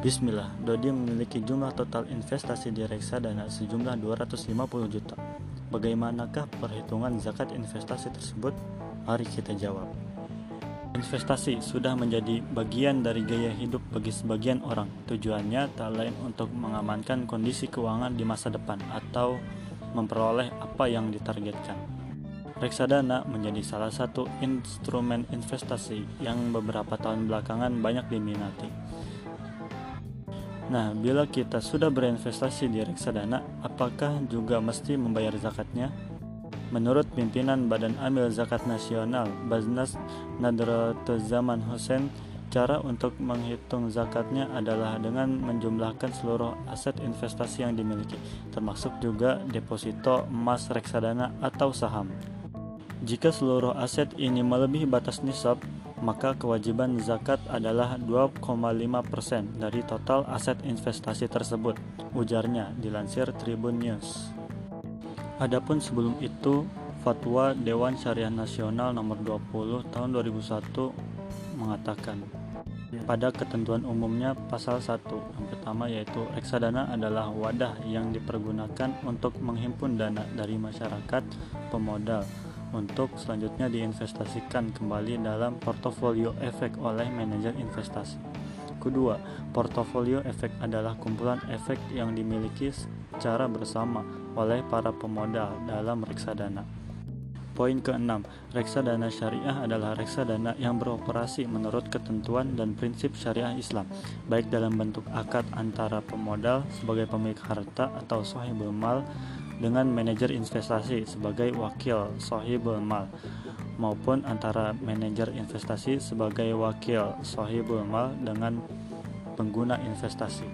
Bismillah, Dodi memiliki jumlah total investasi di reksadana sejumlah 250 juta. Bagaimanakah perhitungan zakat investasi tersebut? Mari kita jawab. Investasi sudah menjadi bagian dari gaya hidup bagi sebagian orang. Tujuannya tak lain untuk mengamankan kondisi keuangan di masa depan atau memperoleh apa yang ditargetkan. Reksadana menjadi salah satu instrumen investasi yang beberapa tahun belakangan banyak diminati. Nah, bila kita sudah berinvestasi di reksadana, apakah juga mesti membayar zakatnya? Menurut pimpinan Badan Amil Zakat Nasional, Baznas Nadratul Zaman Hussein, cara untuk menghitung zakatnya adalah dengan menjumlahkan seluruh aset investasi yang dimiliki, termasuk juga deposito emas reksadana atau saham. Jika seluruh aset ini melebihi batas nisab, maka kewajiban zakat adalah 2,5% dari total aset investasi tersebut, ujarnya dilansir Tribun News. Adapun sebelum itu, Fatwa Dewan Syariah Nasional nomor 20 tahun 2001 mengatakan pada ketentuan umumnya pasal 1 yang pertama yaitu reksadana adalah wadah yang dipergunakan untuk menghimpun dana dari masyarakat pemodal untuk selanjutnya diinvestasikan kembali dalam portofolio efek oleh manajer investasi. Kedua, portofolio efek adalah kumpulan efek yang dimiliki secara bersama oleh para pemodal dalam reksadana. Poin keenam, reksadana syariah adalah reksadana yang beroperasi menurut ketentuan dan prinsip syariah Islam, baik dalam bentuk akad antara pemodal sebagai pemilik harta atau sahibul mal dengan manajer investasi sebagai wakil sahibul mal maupun antara manajer investasi sebagai wakil sahibul mal dengan pengguna investasi.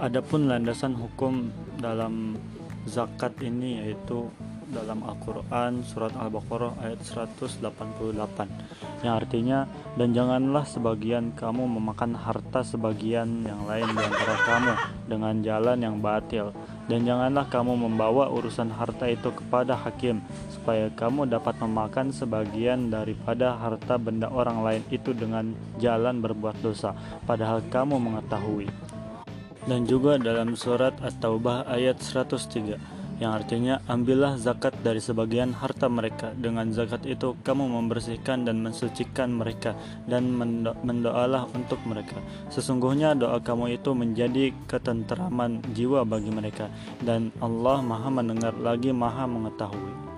Adapun landasan hukum dalam zakat ini yaitu dalam Al-Quran surat Al-Baqarah ayat 188 yang artinya dan janganlah sebagian kamu memakan harta sebagian yang lain di antara kamu dengan jalan yang batil dan janganlah kamu membawa urusan harta itu kepada hakim supaya kamu dapat memakan sebagian daripada harta benda orang lain itu dengan jalan berbuat dosa padahal kamu mengetahui. Dan juga dalam surat At-Taubah ayat 103 yang artinya ambillah zakat dari sebagian harta mereka. Dengan zakat itu kamu membersihkan dan mensucikan mereka dan mendo mendoalah untuk mereka. Sesungguhnya doa kamu itu menjadi ketenteraman jiwa bagi mereka. Dan Allah maha mendengar lagi maha mengetahui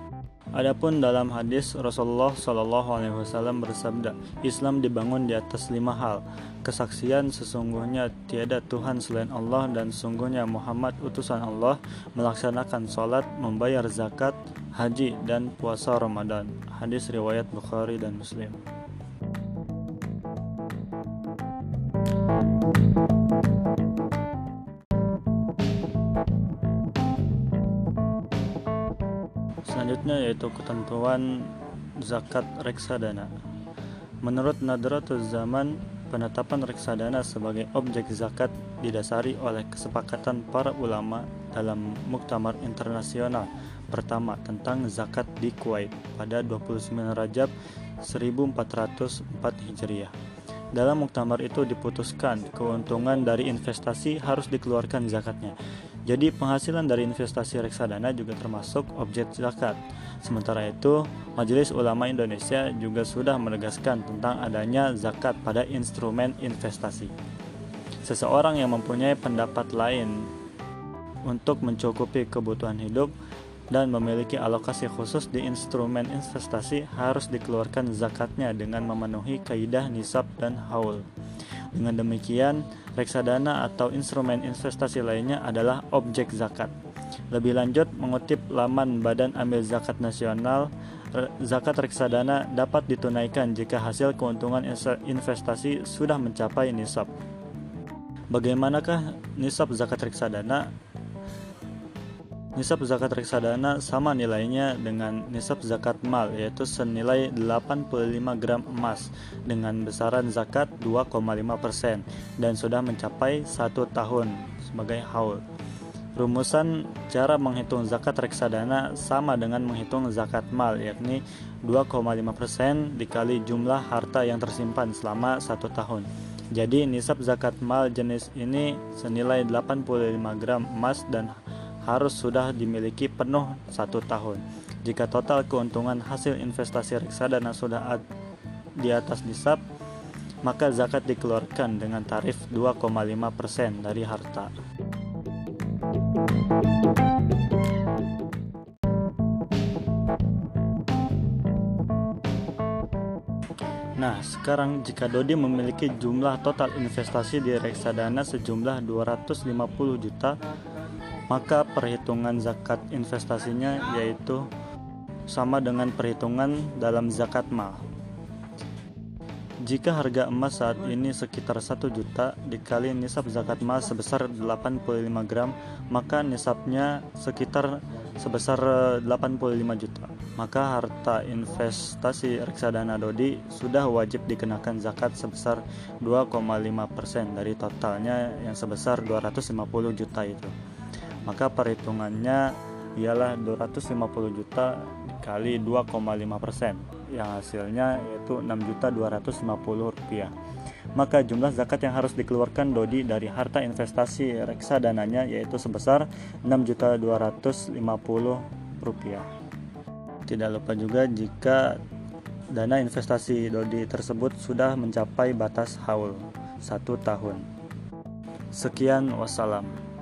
Adapun dalam hadis Rasulullah Shallallahu Alaihi Wasallam bersabda, Islam dibangun di atas lima hal: kesaksian sesungguhnya tiada Tuhan selain Allah dan sungguhnya Muhammad utusan Allah, melaksanakan sholat, membayar zakat, haji dan puasa Ramadan. Hadis riwayat Bukhari dan Muslim. Selanjutnya yaitu ketentuan zakat reksadana. Menurut Nadratul Zaman, penetapan reksadana sebagai objek zakat didasari oleh kesepakatan para ulama dalam Muktamar Internasional pertama tentang zakat di Kuwait pada 29 Rajab 1404 Hijriah. Dalam muktamar itu diputuskan keuntungan dari investasi harus dikeluarkan zakatnya. Jadi penghasilan dari investasi reksadana juga termasuk objek zakat. Sementara itu, Majelis Ulama Indonesia juga sudah menegaskan tentang adanya zakat pada instrumen investasi. Seseorang yang mempunyai pendapat lain untuk mencukupi kebutuhan hidup dan memiliki alokasi khusus di instrumen investasi harus dikeluarkan zakatnya dengan memenuhi kaidah nisab dan haul. Dengan demikian, reksadana atau instrumen investasi lainnya adalah objek zakat. Lebih lanjut, mengutip laman Badan Amil Zakat Nasional, zakat reksadana dapat ditunaikan jika hasil keuntungan investasi sudah mencapai nisab. Bagaimanakah nisab zakat reksadana? Nisab zakat reksadana sama nilainya dengan nisab zakat mal yaitu senilai 85 gram emas dengan besaran zakat 2,5% dan sudah mencapai satu tahun sebagai haul. Rumusan cara menghitung zakat reksadana sama dengan menghitung zakat mal yakni 2,5% dikali jumlah harta yang tersimpan selama satu tahun Jadi nisab zakat mal jenis ini senilai 85 gram emas dan harus sudah dimiliki penuh satu tahun. Jika total keuntungan hasil investasi reksadana sudah di atas nisab, maka zakat dikeluarkan dengan tarif 2,5% dari harta. Nah, sekarang jika Dodi memiliki jumlah total investasi di reksadana sejumlah 250 juta, maka perhitungan zakat investasinya yaitu sama dengan perhitungan dalam zakat mal. Jika harga emas saat ini sekitar 1 juta dikali nisab zakat mal sebesar 85 gram, maka nisabnya sekitar sebesar 85 juta. Maka harta investasi reksadana Dodi sudah wajib dikenakan zakat sebesar 2,5% dari totalnya yang sebesar 250 juta itu. Maka perhitungannya ialah 250 juta dikali 2,5% yang hasilnya yaitu 6.250 rupiah. Maka jumlah zakat yang harus dikeluarkan Dodi dari harta investasi reksadananya yaitu sebesar 6.250 rupiah. Tidak lupa juga jika dana investasi Dodi tersebut sudah mencapai batas haul satu tahun. Sekian wassalam.